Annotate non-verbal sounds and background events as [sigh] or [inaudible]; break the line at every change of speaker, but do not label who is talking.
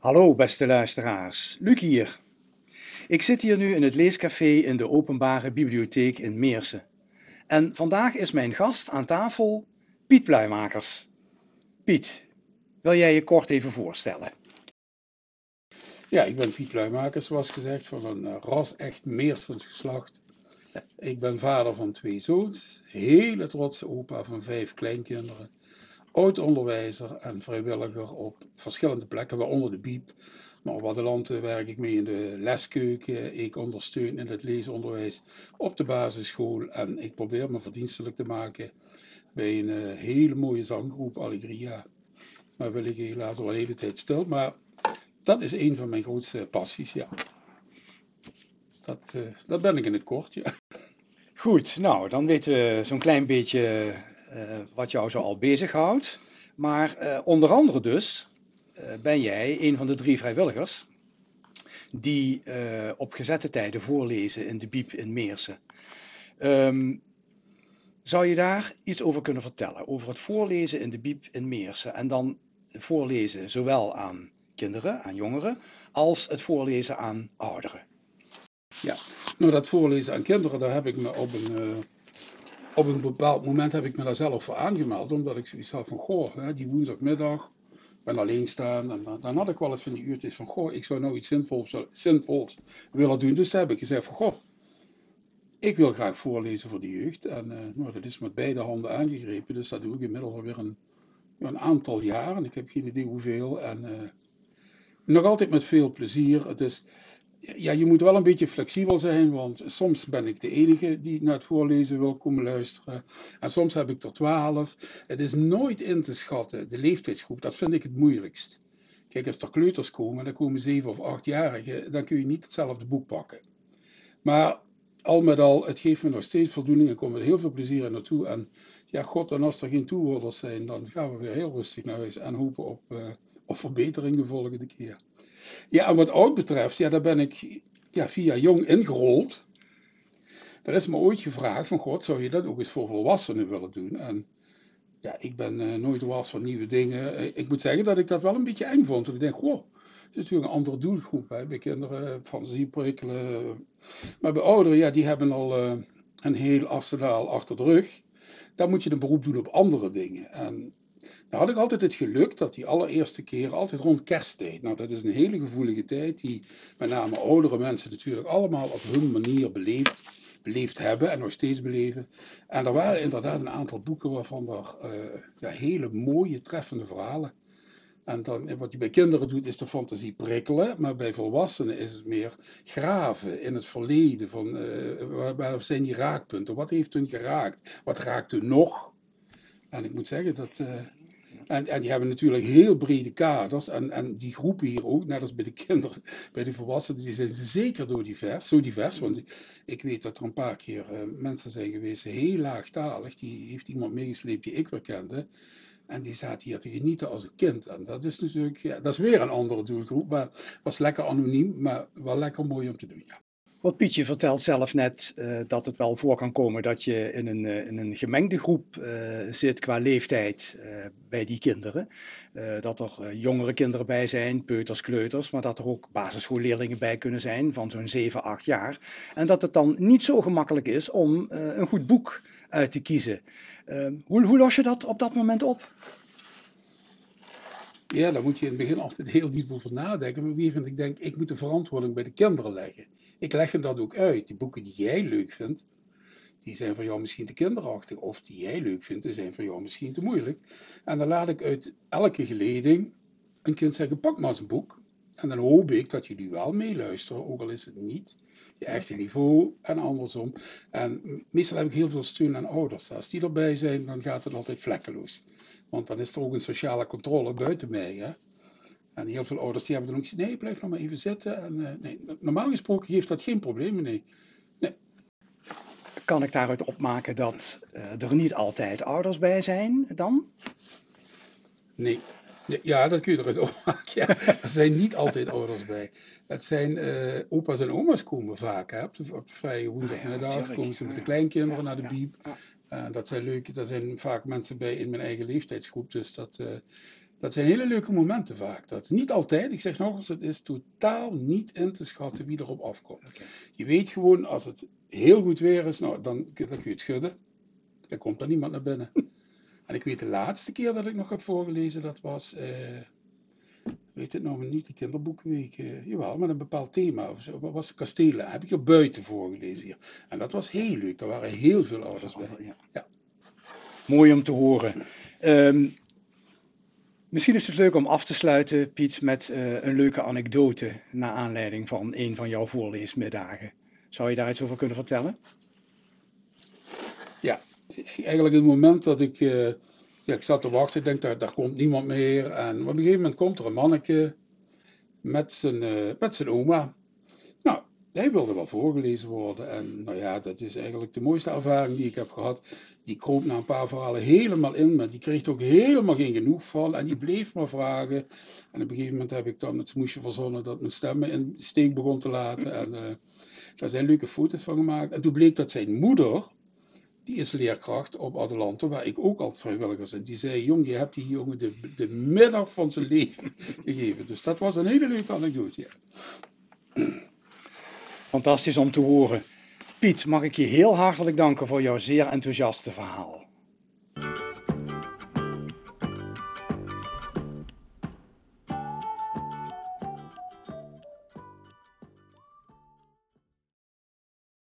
Hallo beste luisteraars, Luc hier. Ik zit hier nu in het leescafé in de openbare bibliotheek in Meersen. En vandaag is mijn gast aan tafel Piet Pluimakers. Piet, wil jij je kort even voorstellen?
Ja, ik ben Piet Pluimakers, zoals gezegd, van een uh, ras-echt Meersens geslacht. Ik ben vader van twee zoons, hele trotse opa van vijf kleinkinderen, oud-onderwijzer en vrijwilliger op verschillende plekken, waaronder de Biep. Maar op Waddeland werk ik mee in de leskeuken. Ik ondersteun in het leesonderwijs op de basisschool. En ik probeer me verdienstelijk te maken bij een uh, hele mooie zanggroep, Allegria. Maar wil ik helaas al een hele tijd stil. Maar dat is een van mijn grootste passies, ja. Dat, uh, dat ben ik in het kort, ja.
Goed, nou, dan weten we zo'n klein beetje wat jou zo al bezighoudt. Maar uh, onder andere dus ben jij een van de drie vrijwilligers die op gezette tijden voorlezen in de Biep in Meersen. Um, zou je daar iets over kunnen vertellen? Over het voorlezen in de Biep in Meersen. En dan voorlezen zowel aan kinderen, aan jongeren, als het voorlezen aan ouderen.
Ja, nou dat voorlezen aan kinderen, daar heb ik me op een, op een bepaald moment heb ik me daar zelf voor aangemeld. Omdat ik zoiets had van, goh, hè, die woensdagmiddag, ben alleen staan. En dan, dan had ik wel eens van die uurtjes van, goh, ik zou nou iets zinvols, zinvols willen doen. Dus heb ik gezegd van, goh, ik wil graag voorlezen voor de jeugd. En uh, nou, dat is met beide handen aangegrepen. Dus dat doe ik inmiddels alweer een, een aantal jaren. Ik heb geen idee hoeveel. En uh, nog altijd met veel plezier. Het is, ja, je moet wel een beetje flexibel zijn, want soms ben ik de enige die naar het voorlezen wil komen luisteren. En soms heb ik er twaalf. Het is nooit in te schatten, de leeftijdsgroep, dat vind ik het moeilijkst. Kijk, als er kleuters komen, dan komen zeven of achtjarigen, dan kun je niet hetzelfde boek pakken. Maar al met al, het geeft me nog steeds voldoening. Ik kom met heel veel plezier er naartoe. En ja, god, en als er geen toehoorders zijn, dan gaan we weer heel rustig naar huis en hopen op, uh, op verbetering de volgende keer. Ja, en wat oud betreft, ja, daar ben ik ja, via jong ingerold. Er is me ooit gevraagd van, god, zou je dat ook eens voor volwassenen willen doen? En ja, ik ben uh, nooit was van nieuwe dingen. Ik moet zeggen dat ik dat wel een beetje eng vond. Want ik denk, goh, het is natuurlijk een andere doelgroep. Hè. Bij kinderen fantasieprikkelen. Maar bij ouderen, ja, die hebben al een heel arsenaal achter de rug. Dan moet je een beroep doen op andere dingen. En dan had ik altijd het geluk dat die allereerste keer altijd rond kersttijd. Nou, dat is een hele gevoelige tijd die met name oudere mensen natuurlijk allemaal op hun manier beleefd, beleefd hebben en nog steeds beleven. En er waren inderdaad een aantal boeken waarvan er uh, ja, hele mooie, treffende verhalen en dan, wat je bij kinderen doet, is de fantasie prikkelen, maar bij volwassenen is het meer graven in het verleden. Van, uh, waar, zijn die raakpunten? Wat heeft hun geraakt? Wat raakt hun nog? En ik moet zeggen dat. Uh, en, en die hebben natuurlijk heel brede kaders. En, en die groepen hier ook, net als bij de kinderen, [laughs] bij de volwassenen, die zijn zeker door divers, zo divers. Want ik, weet dat er een paar keer uh, mensen zijn geweest, heel laagtalig. Die heeft iemand meegesleept die ik weer kende. En die zaten hier te genieten als een kind. En dat is natuurlijk, ja, dat is weer een andere doelgroep. Maar was lekker anoniem, maar wel lekker mooi om te doen, ja.
Wat Pietje vertelt zelf net uh, dat het wel voor kan komen dat je in een, in een gemengde groep uh, zit qua leeftijd bij die kinderen. dat er jongere kinderen bij zijn, peuters, kleuters, maar dat er ook basisschoolleerlingen bij kunnen zijn van zo'n 7, 8 jaar. En dat het dan niet zo gemakkelijk is om een goed boek uit te kiezen. hoe, hoe los je dat op dat moment op?
Ja, daar moet je in het begin altijd heel diep over nadenken. Maar wie vind ik denk, ik moet de verantwoording bij de kinderen leggen. Ik leg hem dat ook uit. Die boeken die jij leuk vindt, die zijn voor jou misschien te kinderachtig. Of die jij leuk vindt, die zijn voor jou misschien te moeilijk. En dan laat ik uit elke geleding een kind zeggen, pak maar eens een boek. En dan hoop ik dat jullie wel meeluisteren, ook al is het niet je echte niveau en andersom. En meestal heb ik heel veel steun aan ouders. Als die erbij zijn, dan gaat het altijd vlekkeloos. Want dan is er ook een sociale controle buiten mij. Hè? En heel veel ouders die hebben dan ook gezegd, nee, blijf nog maar even zitten. En, uh, nee, normaal gesproken geeft dat geen probleem, nee. nee.
Kan ik daaruit opmaken dat uh, er niet altijd ouders bij zijn dan?
Nee. Ja, dat kun je eruit [laughs] opmaken. Ja. Er zijn niet altijd ouders bij. Het zijn uh, opa's en oma's komen vaak. Hè. Op, de, op de vrije woensdagmiddag ah, ja, komen ze met de kleinkinderen naar de biep. Uh, dat zijn leuke, dat zijn vaak mensen bij in mijn eigen leeftijdsgroep. Dus dat, Dat zijn hele leuke momenten vaak. Dat niet altijd, ik zeg nog eens, het is totaal niet in te schatten wie erop afkomt. Je weet gewoon, als het heel goed weer is, nou, dan, dan kun je het schudden. Dan komt er niemand naar binnen. [laughs] en ik weet de laatste keer dat ik nog heb voorgelezen, dat was, eh, weet het nog niet, de kinderboekenweek. eh, jawel, met een bepaald thema. Of zo. Wat was? Kastelen. Heb ik er buiten voorgelezen hier. En dat was heel leuk. Daar waren heel veel ouders bij.
Ja.
Ja.
Mooi om te horen. Ehm, misschien is het leuk om af te sluiten, Piet, met eh, een leuke anekdote naar aanleiding van een van jouw voorleesmiddagen. Zou je daar iets over kunnen vertellen?
Ja, eigenlijk het moment dat ik, eh, ja, ik zat te wachten, ik denk, daar, daar komt niemand meer. En op een gegeven moment komt er een manneke met zijn, eh, met zijn oma. Hij wilde wel voorgelezen worden. En nou ja, dat is eigenlijk de mooiste ervaring die ik heb gehad. Die kroop na een paar verhalen helemaal in, maar die kreeg er ook helemaal geen genoeg van. En die bleef maar vragen. En op een gegeven moment heb ik dan het smoesje verzonnen dat mijn stem me in steek begon te laten. En eh, daar zijn leuke foto's van gemaakt. En toen bleek dat zijn moeder, die is leerkracht op Adelante, waar ik ook altijd vrijwilliger zit. Die zei, jong, je hebt die jongen de, de middag van zijn leven [laughs] gegeven. Dus dat was een hele leuke anekdote. Ja.
Fantastisch om te horen. Piet, mag ik je heel hartelijk danken voor jouw zeer enthousiaste verhaal.